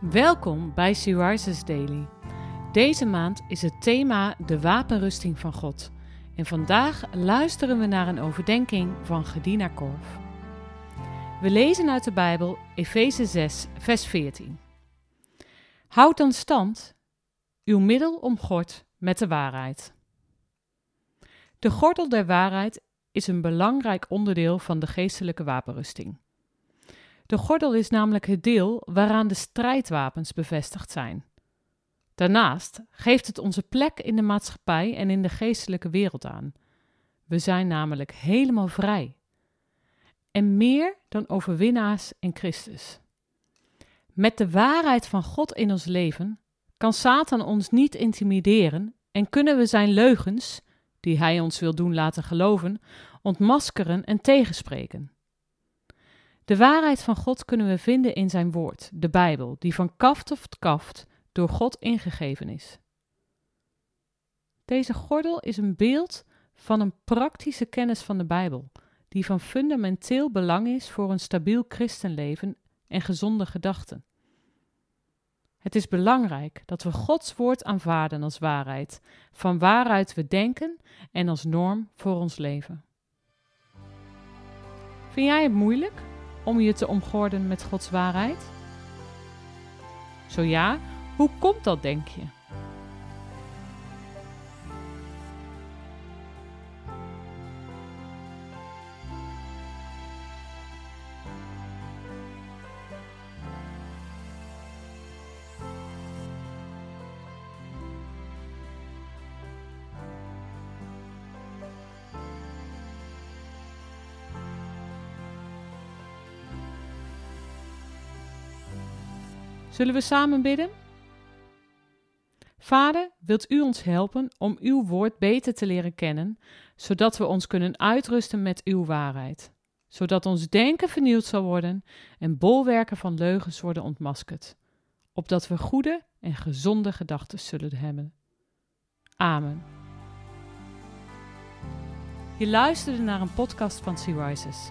Welkom bij Syriza's Daily. Deze maand is het thema de wapenrusting van God. En vandaag luisteren we naar een overdenking van Gedina Korf. We lezen uit de Bijbel Efeze 6, vers 14. Houd dan stand, uw middel omgord met de waarheid. De gordel der waarheid is een belangrijk onderdeel van de geestelijke wapenrusting. De gordel is namelijk het deel waaraan de strijdwapens bevestigd zijn. Daarnaast geeft het onze plek in de maatschappij en in de geestelijke wereld aan. We zijn namelijk helemaal vrij. En meer dan overwinnaars in Christus. Met de waarheid van God in ons leven kan Satan ons niet intimideren en kunnen we zijn leugens, die hij ons wil doen laten geloven, ontmaskeren en tegenspreken. De waarheid van God kunnen we vinden in zijn woord, de Bijbel, die van kaft tot kaft door God ingegeven is. Deze gordel is een beeld van een praktische kennis van de Bijbel, die van fundamenteel belang is voor een stabiel christenleven en gezonde gedachten. Het is belangrijk dat we Gods woord aanvaarden als waarheid, van waaruit we denken en als norm voor ons leven. Vind jij het moeilijk om je te omgorden met Gods waarheid? Zo ja, hoe komt dat, denk je? Zullen we samen bidden? Vader, wilt u ons helpen om uw woord beter te leren kennen, zodat we ons kunnen uitrusten met uw waarheid, zodat ons denken vernieuwd zal worden en bolwerken van leugens worden ontmaskerd, opdat we goede en gezonde gedachten zullen hebben. Amen. Je luisterde naar een podcast van Sea Rises.